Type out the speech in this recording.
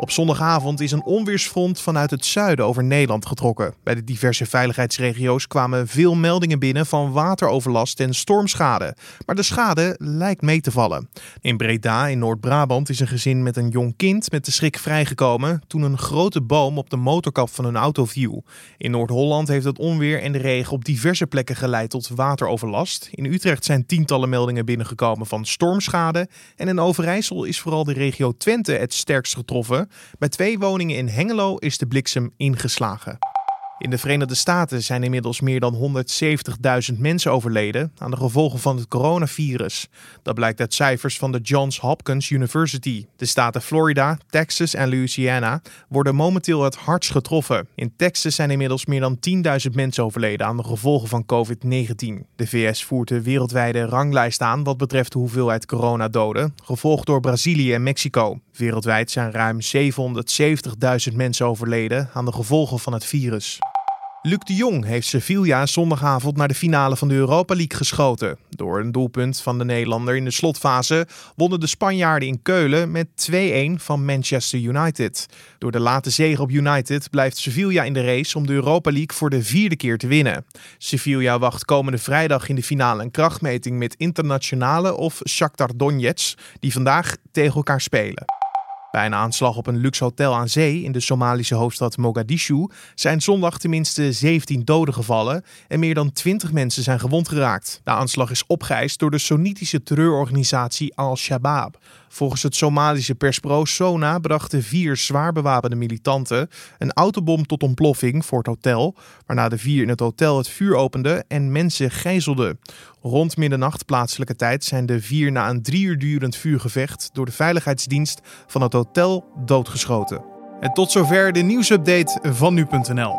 Op zondagavond is een onweersfront vanuit het zuiden over Nederland getrokken. Bij de diverse veiligheidsregio's kwamen veel meldingen binnen van wateroverlast en stormschade. Maar de schade lijkt mee te vallen. In Breda in Noord-Brabant is een gezin met een jong kind met de schrik vrijgekomen toen een grote boom op de motorkap van hun auto viel. In Noord-Holland heeft het onweer en de regen op diverse plekken geleid tot wateroverlast. In Utrecht zijn tientallen meldingen binnengekomen van stormschade. En in Overijssel is vooral de regio Twente het sterkst getroffen. Bij twee woningen in Hengelo is de bliksem ingeslagen. In de Verenigde Staten zijn inmiddels meer dan 170.000 mensen overleden aan de gevolgen van het coronavirus. Dat blijkt uit cijfers van de Johns Hopkins University. De staten Florida, Texas en Louisiana worden momenteel het hardst getroffen. In Texas zijn inmiddels meer dan 10.000 mensen overleden aan de gevolgen van COVID-19. De VS voert de wereldwijde ranglijst aan wat betreft de hoeveelheid coronadoden, gevolgd door Brazilië en Mexico. Wereldwijd zijn ruim 770.000 mensen overleden aan de gevolgen van het virus. Luc de Jong heeft Sevilla zondagavond naar de finale van de Europa League geschoten. Door een doelpunt van de Nederlander in de slotfase wonnen de Spanjaarden in Keulen met 2-1 van Manchester United. Door de late zege op United blijft Sevilla in de race om de Europa League voor de vierde keer te winnen. Sevilla wacht komende vrijdag in de finale een krachtmeting met Internationale of Shakhtar Donetsk, die vandaag tegen elkaar spelen. Bij een aanslag op een luxe hotel aan zee in de Somalische hoofdstad Mogadishu zijn zondag tenminste 17 doden gevallen en meer dan 20 mensen zijn gewond geraakt. De aanslag is opgeëist door de Soenitische terreurorganisatie Al-Shabaab. Volgens het Somalische persbureau Sona brachten vier zwaar bewapende militanten een autobom tot ontploffing voor het hotel, waarna de vier in het hotel het vuur openden en mensen gijzelden. Rond middernacht plaatselijke tijd zijn de vier na een drie uur durend vuurgevecht door de veiligheidsdienst van het hotel doodgeschoten. En tot zover de nieuwsupdate van nu.nl.